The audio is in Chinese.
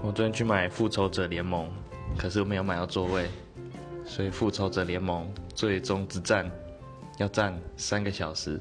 我昨天去买《复仇者联盟》，可是我没有买到座位，所以《复仇者联盟：最终之战》要站三个小时。